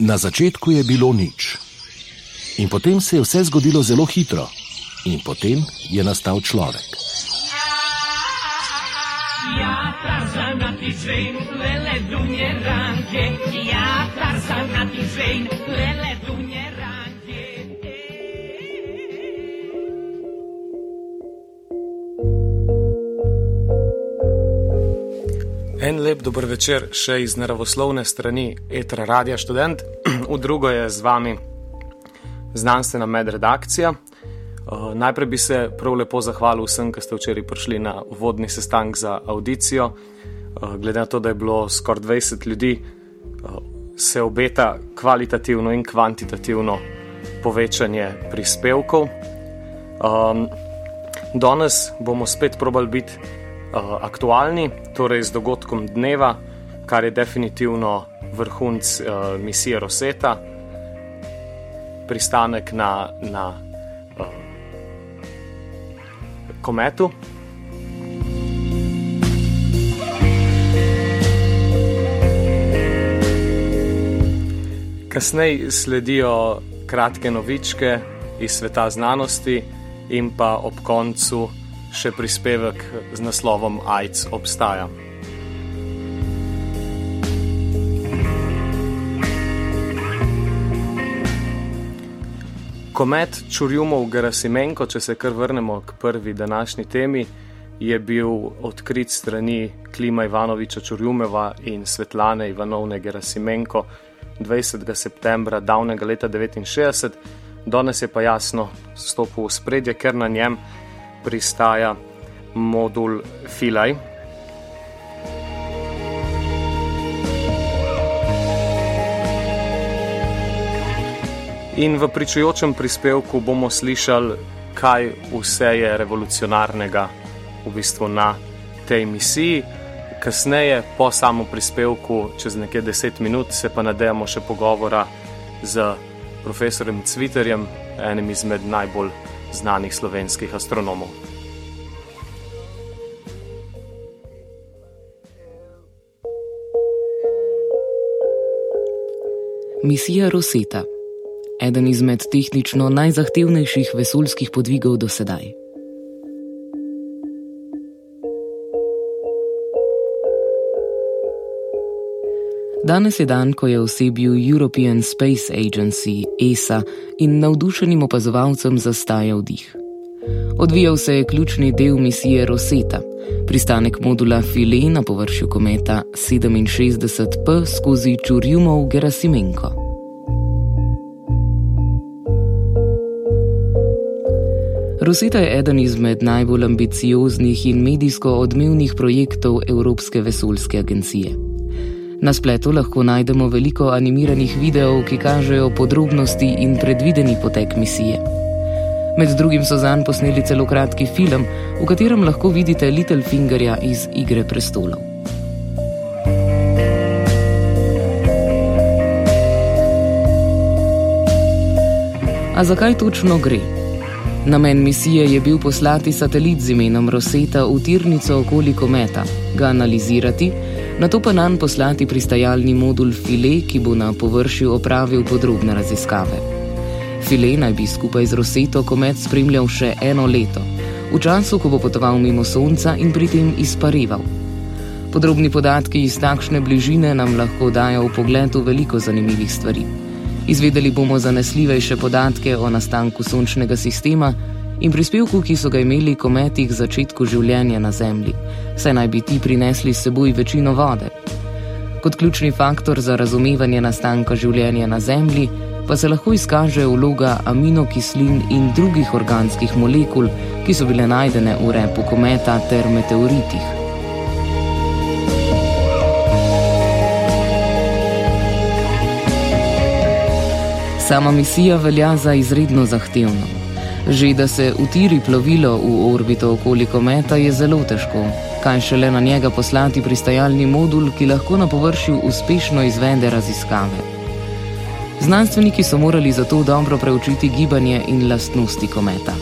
Na začetku je bilo nič. In potem se je vse zgodilo zelo hitro. In potem je nastal človek. Ja, tarzan, ti zvej, lele, dunje, ranke. Ja, tarzan, ti zvej, lele, lep dober večer še iz naravoslovne strani Etra Radia Student, v drugo je z vami znanstvena medredakcija. Uh, najprej bi se prav lepo zahvalil vsem, ki ste včeraj prišli na vodni sestanek za audicijo. Uh, glede na to, da je bilo skoraj 20 ljudi, uh, se obeta kvalitativno in kvantitativno povečanje prispevkov. Um, danes bomo spet probali biti aktualni, torej z dogodkom dneva, kar je definitivno vrhunc uh, misije Rosetta, pristanek na, na uh, kometu. Kasneje sledijo kratke novičke iz sveta znanosti, in pa ob koncu še prispevek z naslovom AIDS obstaja. Komet Čurjumov Gerasimenko, če se kar vrnemo k prvi današnji temi, je bil odkrit strani Klima Ivanoviča Čurjumeva in Svetlane Ivanovne Gerasimenko 20. septembra davnega leta 1969. Danes je pa jasno stopil v spredje, ker na njem pristaja modul Filaj. In v pričujočem prispevku bomo slišali, kaj vse je revolucionarnega v bistvu na tej misiji. Kasneje, po samem prispevku, čez nekaj deset minut, se pa nadejamo še pogovora z profesorjem Cviterjem, enim izmed najbolj znanih slovenskih astronomov. Misija Rosetta, eden izmed tehnično najzahtevnejših vesoljskih podvigov do sedaj. Danes je dan, ko je osebju European Space Agency ESA in navdušenim opazovalcem zastajal dih. Odvijal se je ključni del misije Rosetta, pristanek modula File na površju kometa 67P skozi Čurjumov Gerasimenko. Rosetta je eden izmed najbolj ambicioznih in medijsko odmevnih projektov Evropske vesoljske agencije. Na spletu lahko najdemo veliko animiranih videov, ki kažejo podrobnosti in predvideni potek misije. Med drugim so zanj posneli celo kratki film, v katerem lahko vidite Little Fingerja iz Igre prestolov. A zakaj točno gre? Namen misije je bil poslati satelit z imenom Rosetta v tirnico okoli kometa, ga analizirati na to pa nam poslati pristajalni modul File, ki bo na površju opravil podrobne raziskave. File naj bi skupaj z Roseto komet spremljal še eno leto, v času, ko bo potoval mimo Sonca in pri tem izpareval. Podrobni podatki iz takšne bližine nam lahko dajo v pogledu veliko zanimivih stvari. Izvedeli bomo zanesljivejše podatke o nastanku sončnega sistema in prispevku, ki so ga imeli kometi k začetku življenja na Zemlji, saj naj bi ti prinesli s seboj večino vode. Kot ključni faktor za razumevanje nastanka življenja na Zemlji pa se lahko izkaže vloga aminokislin in drugih organskih molekul, ki so bile najdene v repu kometa ter meteoritih. Sama misija velja za izredno zahtevno. Že da se utiri plovilo v orbito okoli kometa je zelo težko, kaj šele na njega poslati pristajalni modul, ki lahko na površju uspešno izvede raziskave. Znanstveniki so morali zato dobro preučiti gibanje in lastnosti kometa.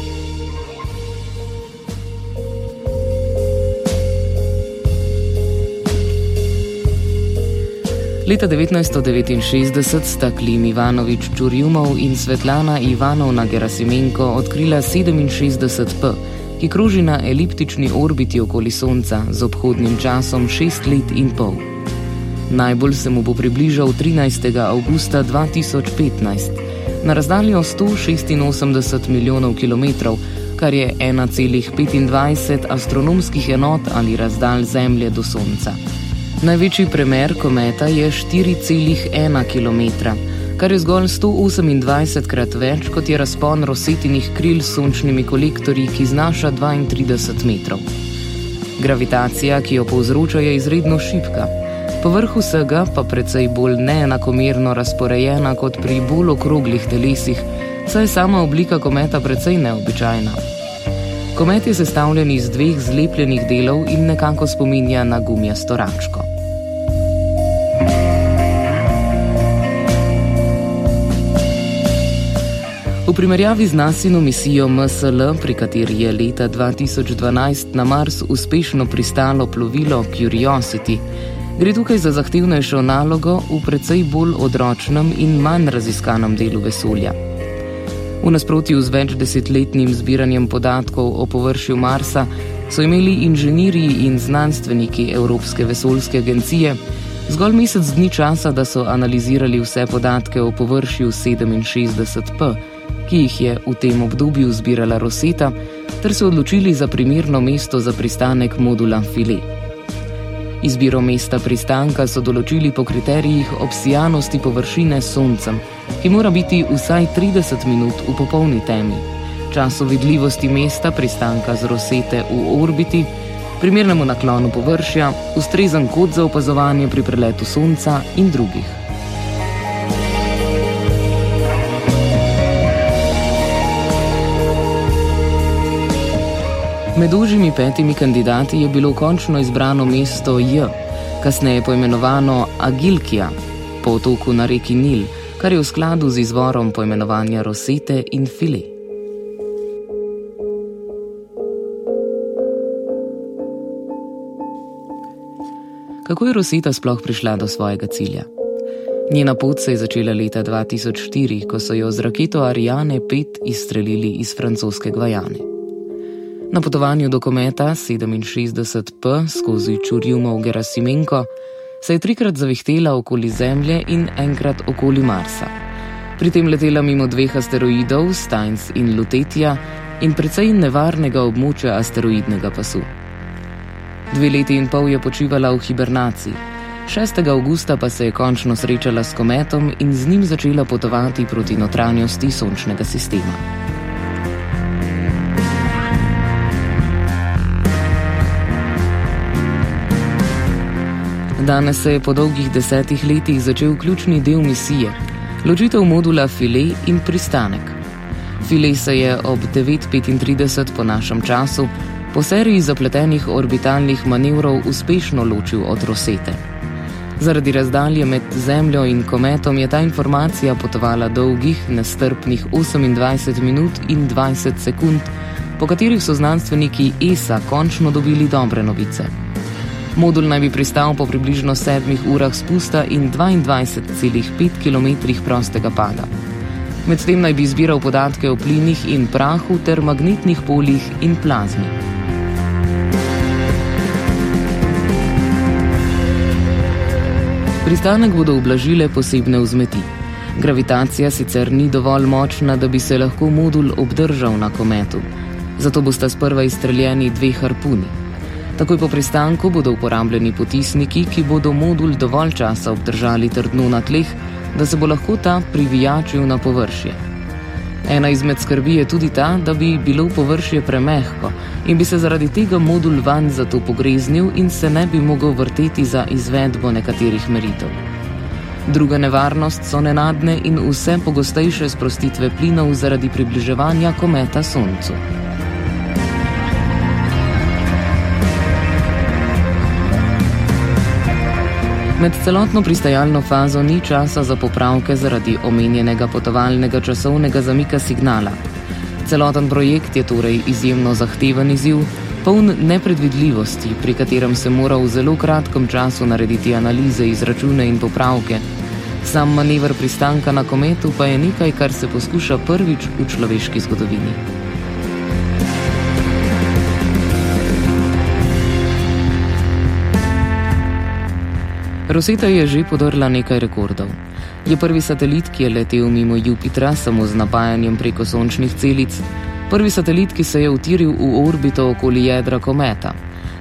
Leta 1969 sta Klim Ivanovič Čurjumov in Svetlana Ivanovna Gerasimenko odkrila 67P, ki kroži na eliptični orbiti okoli Sonca z obhodnim časom 6 let in pol. Najbolj se mu bo približal 13. augusta 2015 na razdaljo 186 milijonov km, kar je 1,25 astronomskih enot ali razdalj Zemlje do Sonca. Največji premer kometa je 4,1 km, kar je zgolj 128 krat več kot je razpon rosetinih kril s sončnimi kolektorji, ki znaša 32 metrov. Gravitacija, ki jo povzroča, je izredno šipka. Povrh vsega pa precej bolj neenakomerno razporejena kot pri bolj okroglih telesih, saj je sama oblika kometa precej neobičajna. Komet je sestavljen iz dveh zlepljenih delov in nekako spominja na gumijasto račko. V primerjavi z nasino misijo MSL, pri kateri je leta 2012 na Mars uspešno pristalo plovilo Curiosity, gre tukaj za zahtevnejšo nalogo v precej bolj odročnem in manj raziskanem delu vesolja. V nasprotju z večdesetletnim zbiranjem podatkov o površju Marsa so imeli inženirji in znanstveniki Evropske vesoljske agencije zgolj mesec dni časa, da so analizirali vse podatke o površju 67P ki jih je v tem obdobju zbirala Roseta, ter se odločili za primerno mesto za pristanek modula File. Izbiro mesta pristanka so določili po kriterijih obsijanosti površine s Soncem, ki mora biti vsaj 30 minut v popolni temi, času vidljivosti mesta pristanka z Rosete v orbiti, primernemu naklonu površja, ustrezen kot za opazovanje pri preletu Sonca in drugih. Med užimi petimi kandidati je bilo končno izbrano mesto J, kasneje poimenovano Agilkija, po otoku na reki Nil, kar je v skladu z izvorom poimenovanja Rosete in Fili. Kako je Rosita sploh prišla do svojega cilja? Njena pot se je začela leta 2004, ko so jo z raketo Ariane 5 izstrelili iz francoske Gvajane. Na potovanju do kometa 67P skozi Čurjumov Gerasimenko se je trikrat zavihtela okoli Zemlje in enkrat okoli Marsa. Pri tem letela mimo dveh asteroidov, Steins in Lutetija, in precej nevarnega območja asteroidnega pasu. Dve leti in pol je počivala v hibernaciji. 6. augusta pa se je končno srečala s kometom in z njim začela potovati proti notranjosti sončnega sistema. Danes se je po dolgih desetih letih začel ključni del misije: ločitev modula File in pristanek. File se je ob 9:35 po našem času po seriji zapletenih orbitalnih manevrov uspešno ločil od Rosete. Zaradi razdalje med Zemljo in kometom je ta informacija potovala dolgih, nestrpnih 28 minut in 20 sekund, po katerih so znanstveniki ESA končno dobili dobre novice. Modul naj bi pristal po približno 7 urah spusta in 22,5 km prostega pada. Medtem naj bi zbiral podatke o plinih in prahu ter magnetnih poljih in plazmi. Pristanek bodo ublažile posebne vzmeti. Gravitacija sicer ni dovolj močna, da bi se lahko modul obdržal na kometu, zato bosta sprva izstreljeni dve harpuni. Takoj po pristanku bodo uporabljeni potisniki, ki bodo modul dovolj časa obdržali trdno na tleh, da se bo lahko ta privijačil na površje. Ena izmed skrbi je tudi ta, da bi bilo površje premehko in bi se zaradi tega modul van zato pogreznil in se ne bi mogel vrteti za izvedbo nekaterih meritev. Druga nevarnost so nenadne in vse pogostejše sprostitve plinov zaradi približevanja kometa Soncu. Med celotno pristajalno fazo ni časa za popravke zaradi omenjenega potovalnega časovnega zamika signala. Celoten projekt je torej izjemno zahteven izziv, poln nepredvidljivosti, pri katerem se mora v zelo kratkem času narediti analize, izračune in popravke. Sam manevr pristanka na kometu pa je nekaj, kar se poskuša prvič v človeški zgodovini. Rosetta je že podrla nekaj rekordov. Je prvi satelit, ki je letel mimo Jupitra samo z napajanjem preko sončnih celic, prvi satelit, ki se je utiril v orbito okoli jedra kometa,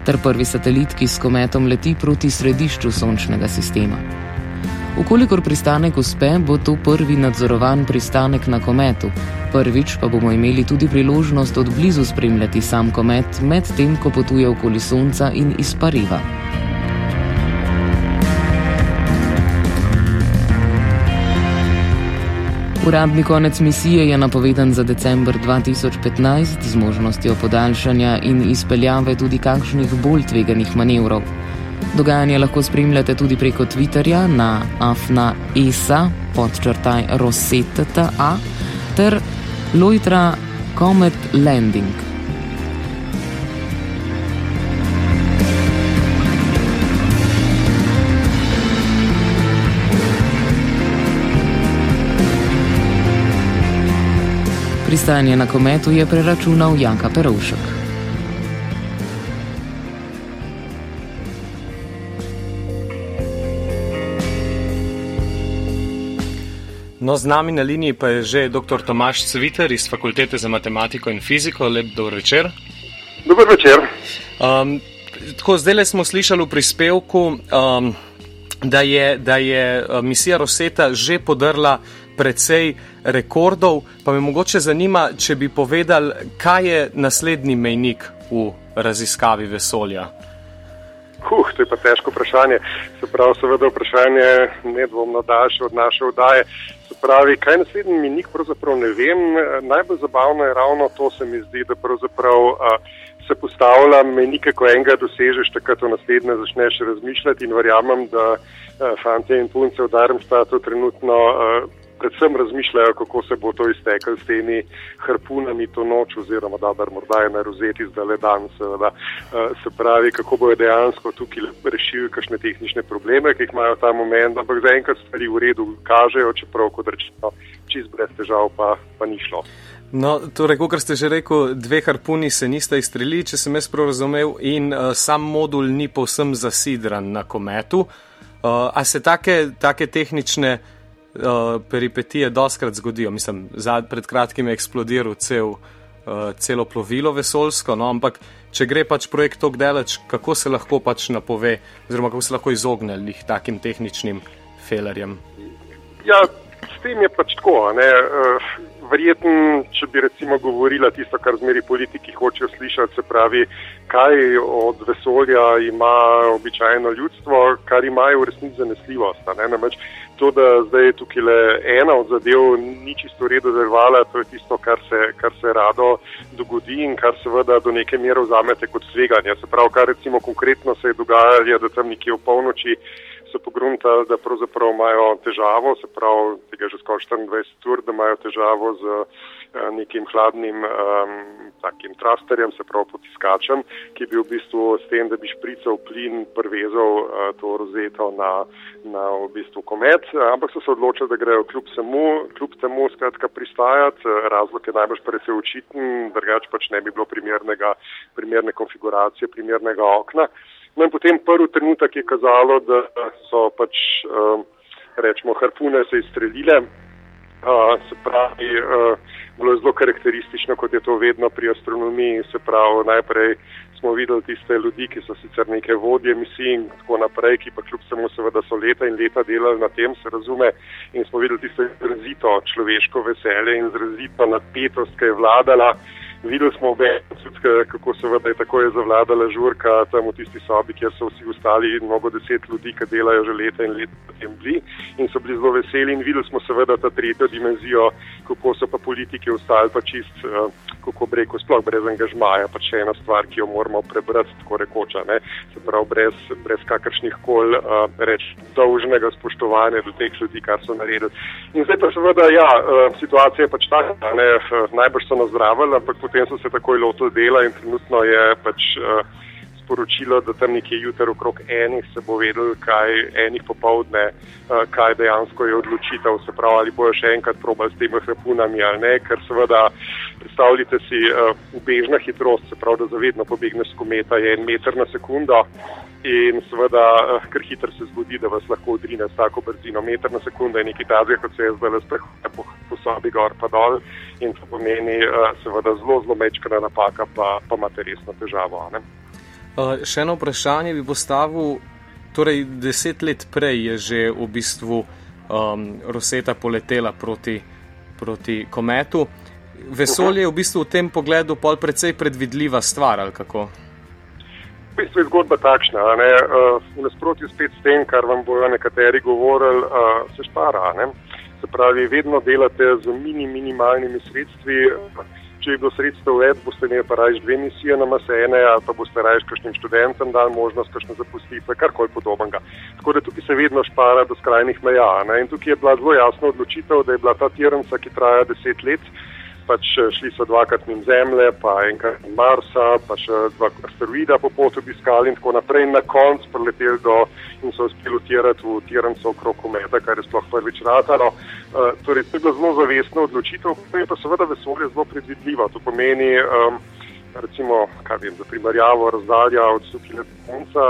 ter prvi satelit, ki s kometom leti proti središču sončnega sistema. Ukolikor pristanek uspe, bo to prvi nadzorovan pristanek na kometu, prvič pa bomo imeli tudi priložnost od blizu spremljati sam komet, medtem ko potuje okoli Sonca in izpariva. Uradni konec misije je napovedan za decembr 2015 z možnostjo podaljšanja in izpeljave tudi kakšnih bolj tveganih manevrov. Dogajanje lahko spremljate tudi preko Twitterja na afna.esa podčrtaj roseteta ter Loitra Comet Landing. Pristajanje na kometu je preračunal Janka Perovšek. No, z nami na liniji pa je že dr. Tomaš Cviter iz Fakultete za matematiko in fiziko. Lep dober večer. Dober večer. Um, tako, zdaj le smo slišali v prispevku, um, da, je, da je uh, misija Rosetta že podrla precej rekordov, pa me mogoče zanima, če bi povedal, kaj je naslednji mejnik v raziskavi vesolja. Huh, to je pa težko vprašanje. Se pravi, seveda vprašanje nedvomno daljše od naše vdaje. Se pravi, kaj je naslednji mejnik, pravzaprav ne vem. Najbolj zabavno je ravno to, se mi zdi, da pravzaprav a, se postavlja mejnike, ko enega dosežeš, takrat o naslednje začneš razmišljati in verjamem, da a, fante in punce v Darmstadtu trenutno a, predvsem razmišljajo, kako se bo to izteklo s temi harpunami to noč, oziroma da morda je na rozeti zdaj le dan, seveda. Eh, se pravi, kako bojo dejansko tukaj rešili kakšne tehnične probleme, ki jih imajo ta moment, ampak zaenkrat stvari v redu kažejo, čeprav kot rečeno, čist brez težav pa, pa ni šlo. No, torej, kot ste že rekel, dve harpuni se nista izstrelili, če sem jaz prav razumel, in uh, sam modul ni povsem zasidran na kometu. Uh, a se take, take tehnične uh, peripetije doskrat zgodijo. Mislim, zad, pred kratkim je eksplodiral cel, uh, celo plovilo vesolsko, no, ampak če gre pač projekt tako daleč, kako se lahko pač napove, oziroma kako se lahko izogne takim tehničnim felerjem. Ja, s tem je pač tako. Uh, Verjetno, če bi recimo govorila tisto, kar zmeri politiki hočejo slišati, se pravi, kaj od vesolja ima običajno ljudstvo, kar imajo v resnici zanesljivost. Namreč to, da zdaj je tukaj le ena od zadev, ni čisto v redu zrvala, to je tisto, kar se, kar se rado dogodi in kar seveda do neke mere vzamete kot tveganje. Se pravi, kar recimo konkretno se je dogajalo, da tam nekje v polnoči so pogruntali, da pravzaprav imajo težavo, se pravi, tega že skoraj 24 ur, da imajo težavo z uh, nekim hladnim um, takim trasterjem, se pravi potiskačem, ki bi v bistvu s tem, da bi šprical plin, prvezal uh, to rozeto na, na v bistvu komet, ampak so se odločili, da grejo kljub, semu, kljub temu skratka pristajati. Razlog je najbolj precej očiten, drugač pač ne bi bilo primernega, primerne konfiguracije, primernega okna. No in potem prvi trenutek je kazalo, da so pač, uh, rečemo, harpune se izstrelile. Uh, se pravi, uh, bilo je zelo karakteristično, kot je to vedno pri astronomiji. Se pravi, najprej smo videli tiste ljudi, ki so sicer neke vodje misij in tako naprej, ki pa kljub samo seveda so leta in leta delali na tem, se razume. In smo videli tisto izrazito človeško veselje in izrazito napetost, ki je vladala. Videli smo obe, kako seveda je tako zavladala žurka tam v tisti sobi, kjer so vsi ostali, mnogo deset ljudi, ki delajo že leta in leta v tem bili in so bili zelo veseli in videli smo seveda ta tretjo dimenzijo, kako so pa politiki ostali pa čist, uh, kako bi rekel, sploh brez angažmaja, pa še ena stvar, ki jo moramo prebrati, tako rekoča, ne? se pravi, brez, brez kakršnih kol uh, reč dolžnega spoštovanja do teh ljudi, kar so naredili. In zdaj pa seveda, ja, uh, situacija je pač taka, ne, najbrž so nazdravili, ampak potem so se takoj lotili dela in trenutno je pač. Uh, sporočilo, da tam nekje jutro okrog enih se bo vedel, kaj enih popovdne, eh, kaj dejansko je odločitev, se pravi, ali bojo še enkrat probali s temi hrapunami ali ne, ker seveda predstavljate si uh, ubežna hitrost, se pravi, da zavedno pobegneš s kometa je en meter na sekundo. In seveda, uh, ker hitro se zgodi, da vas lahko odrine s tako brzino, meter na sekundo je nekaj tazga, kot se je zdaj le sprehodil po, po sobi gor pa dol. In to pomeni, uh, seveda, zelo, zelo mečkana napaka, pa, pa imate resno težavo. Ne? Uh, še eno vprašanje bi postavil. Torej, deset let prej je že v bistvu um, Roseta poletela proti, proti kometu. Vesolje je v bistvu v tem pogledu precej predvidljiva stvar, ali kako? V bistvu je zgodba takšna. Ne? Uh, v nasprotju s tem, kar vam bojo nekateri govorili, uh, se špara. Ne? Se pravi, vedno delate z mini, minimalnimi sredstvi. Če je bilo sredstev več, boste imeli pa raje dve misije na masene, ali pa boste raje kakšnim študentom dali možnost kakšne zaposlitve, karkoli podobnega. Tako da tukaj se vedno špara do skrajnih meja. Ne? In tukaj je bila zelo jasna odločitev, da je bila ta tirnica, ki traja deset let, pač eh, šli so dvakrat min Zemlje, pa enkrat min Marsa, pa še dva asteroida po potu obiskali in tako naprej. Na koncu preleteli do in so uspeli utirati v tirance okrog kometa, kar je sploh prvič ratalo. Uh, torej, to je bila zelo zavestna odločitev, pa je pa seveda vesolje zelo predvidljivo. To pomeni, um, recimo, kaj vem, za primerjavo razdalja od Sofije do Sonca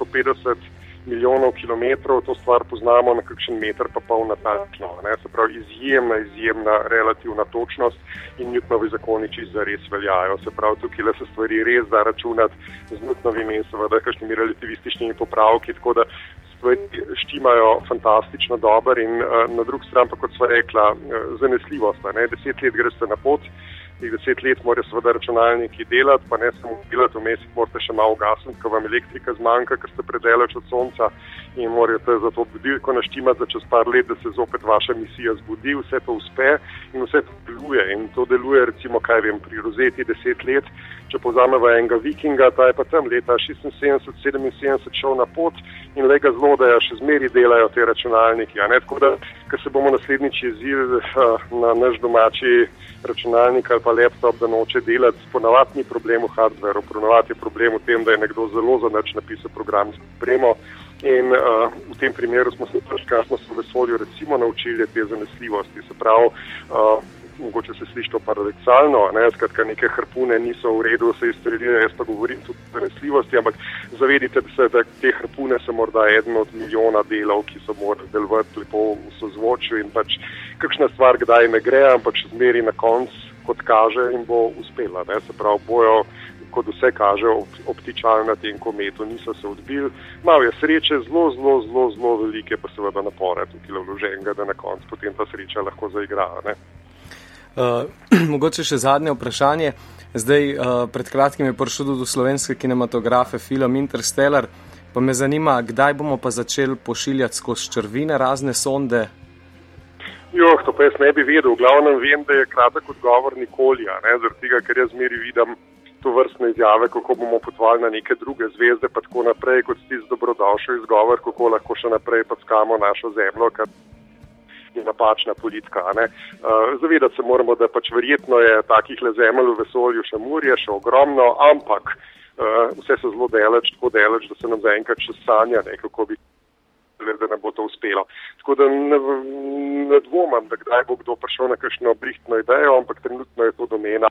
150 milijonov kilometrov, to stvar poznamo na kakšen meter, pa pol natančno. Se pravi, izjemna, izjemna relativna točnost in Newtonovi zakoni čisto res veljajo. Se pravi, tukaj le se stvari res da računati z Newtonovimi in seveda kakšnimi relativističnimi popravki, tako da stvari štimajo fantastično dober in uh, na drug stran pa, kot sva rekla, uh, zanesljivost. Deset let greste na pot teh deset let morajo seveda računalniki delati, pa ne samo delati, vmes jih morate še malo gasiti, ko vam elektrika zmanjka, ker ste predaleč od sonca in morate za to budilko naštimati, da čez par let, da se zopet vaša misija zbudi, vse to uspe in vse to deluje. In to deluje recimo, kaj vem, pri rozeti deset let, če povzameva enega vikinga, ta je pa tam leta 76-77 šel na pot in le ga zelo, da še zmeri delajo te računalniki. Tako da, ker se bomo naslednjič jezili uh, na naš domači računalnik ali pa laptop, da noče delati, ponavadi ni problem v hardveru, ponavadi je problem v tem, da je nekdo zelo za nič napisal programsko opremo. In uh, v tem primeru smo se pač, kar smo se v vesolju recimo naučili, te zanesljivosti. Se pravi, uh, mogoče se sliši to paradoksalno, ne, skratka neke harpune niso v redu, se izstrelijo, jaz pa govorim tudi o zanesljivosti, ampak zavedite se, da te harpune so morda eden od milijona delov, ki so morali delovati lepo v sozvočju in pač kakšna stvar kdaj ne gre, ampak še zmeri na konc, kot kaže, in bo uspela. Ne, se pravi, bojo kot vse kaže, obtičali na tem kometu, niso se odbili. Malo je sreče, zelo, zelo, zelo, zelo velike, pa seveda napore tukaj vloženega, da na koncu potem ta sreča lahko zaigra. Uh, mogoče še zadnje vprašanje. Zdaj, uh, pred kratkim je prišel do slovenske kinematografe film Interstellar, pa me zanima, kdaj bomo pa začeli pošiljati skozi črvine razne sonde. Jo, to pa jaz ne bi vedel. V glavnem vem, da je kratek odgovor nikoli, zaradi tega, ker jaz zmeri vidim to vrstne izjave, kako bomo potovali na neke druge zvezde, pa tako naprej, kot ti z dobrodošel izgovor, kako lahko še naprej packamo našo zemljo je napačna politika. Uh, zavedati se moramo, da pač verjetno je takih le zemelj v vesolju še murje, še ogromno, ampak uh, vse so zelo deleč, tako deleč, da se nam zaenkrat še sanja, ne, kako bi da nam bo to uspelo. Tako da ne, ne dvomam, da kdaj bo kdo prišel na kakšno brihtno idejo, ampak trenutno je to domena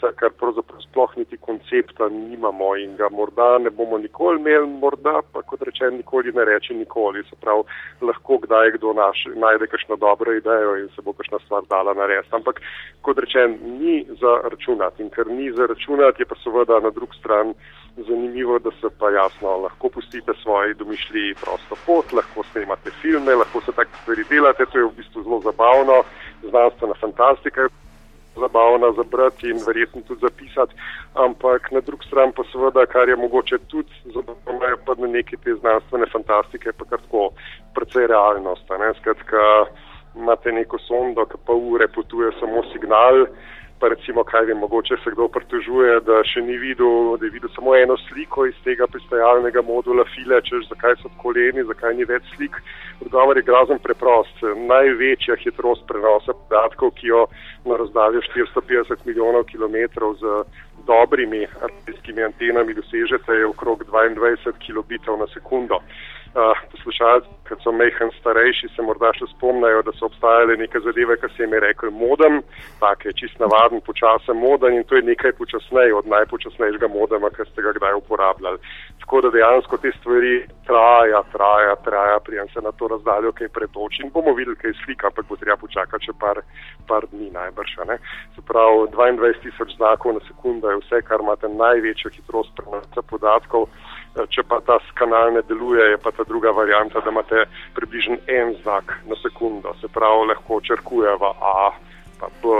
procesa, kar pravzaprav sploh niti koncepta nimamo in ga morda ne bomo nikoli imeli, morda pa kot rečem, nikoli ne reči nikoli. Se pravi, lahko kdaj kdo naš, najde kakšno dobro idejo in se bo kakšna stvar dala narediti. Ampak kot rečem, ni za računati in ker ni za računati, je pa seveda na drug stran zanimivo, da se pa jasno lahko pustite svoje domišljiji prosto pot, lahko snimate filme, lahko se tako stvari delate, to je v bistvu zelo zabavno, znanstvena fantastika zabavna za brati in verjetno tudi zapisati, ampak na drug stran pa seveda, kar je mogoče tudi zabavno, je pa na neki te znanstvene fantastike, pa kar tako precej realnost. Skratka, imate neko sondo, ki pa ure potuje samo signal, pa recimo, kaj vem, mogoče se kdo pritožuje, da še ni videl, da je videl samo eno sliko iz tega pristajalnega modula file, češ zakaj so koleni, zakaj ni več slik. Odgovor je grozen preprost. Največja hitrost prenosa podatkov, ki jo na razdaljo 450 milijonov kilometrov z dobrimi artijskimi antenami dosežete, je okrog 22 kilobitov na sekundo. Uh, poslušalci, ki so mehen starejši, se morda še spomnajo, da so obstajale neke zadeve, ki se jim je rekel modem, tak je čist navaden, počasen modem in to je nekaj počasneje od najpočasnejšega modema, ki ste ga kdaj uporabljali. Tako da dejansko te stvari traja, traja, traja, prijem se na to razdaljo, kaj pretoči in bomo videli, kaj slika, ampak bo treba počakati še par, par dni najbrž. Se pravi, 22 tisoč znakov na sekundo je vse, kar imate največjo hitrost prenosa podatkov. Če pa ta kanal ne deluje, je pa ta druga varianta, da imate približno en znak na sekundo, se pravi, lahko črkuje v A, pa B,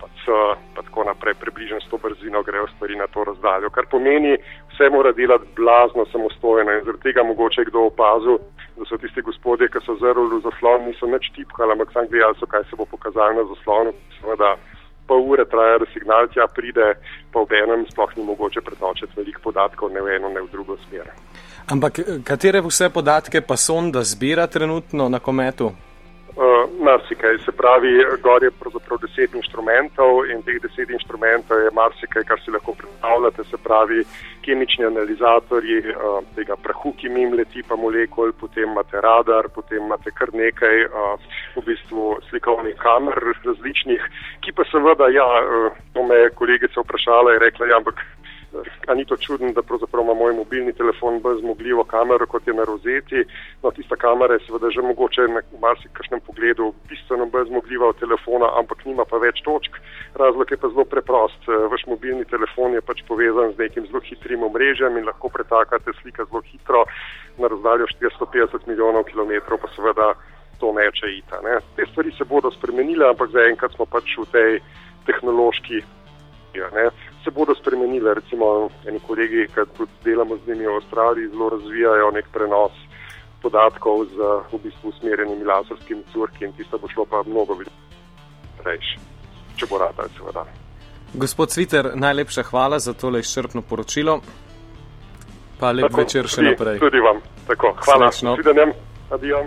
pa C, pa tako naprej, približno s to brzino grejo stvari na to razdaljo, kar pomeni, vse mora delati blazno samostojno. In zaradi tega mogoče kdo opazil, da so tisti gospodje, ki so zrli v zaslon, niso več tipkali, ampak sam gledali so, kaj se bo pokazalo na zaslonu, seveda pol ure traja, da signal tja pride, pa v enem sploh ni mogoče pretočiti veliko podatkov, ne v eno, ne v drugo smer. Ampak katere vse podatke pa sonda zbira trenutno na kometu? Marsikaj, se pravi, gor je pravzaprav deset inštrumentov in teh deset inštrumentov je marsikaj, kar si lahko predstavljate, se pravi, kemični analizatorji uh, tega prahu, ki jim leti pa molekul, potem imate radar, potem imate kar nekaj uh, v bistvu slikovnih kamer različnih, ki pa seveda, ja, uh, to me je kolegica vprašala in rekla, ja, ampak A ni to čudno, da pravzaprav ima moj mobilni telefon bolj zmogljivo kamero, kot je na rozeti. No, tista kamera je seveda že mogoče na marsikšnem pogledu bistveno bolj zmogljiva od telefona, ampak nima pa več točk. Razlog je pa zelo preprost. Vaš mobilni telefon je pač povezan z nekim zelo hitrim omrežjem in lahko pretakate slike zelo hitro na razdaljo 450 milijonov kilometrov, pa seveda to neče ita. Ne. Te stvari se bodo spremenile, ampak zaenkrat smo pač v tej tehnološki. Ne se bodo spremenile. Recimo, eni kolegi, ki tudi delamo z njimi v Avstraliji, zelo razvijajo nek prenos podatkov z v bistvu usmerjenimi laserskimi curki in tisto bo šlo pa mnogo več, če bo rada, seveda. Gospod Sviter, najlepša hvala za tole izčrpno poročilo. Pa lep tako, večer še tudi, naprej. Tudi vam. Tako, hvala. Srečno. Videnjem. Adijo.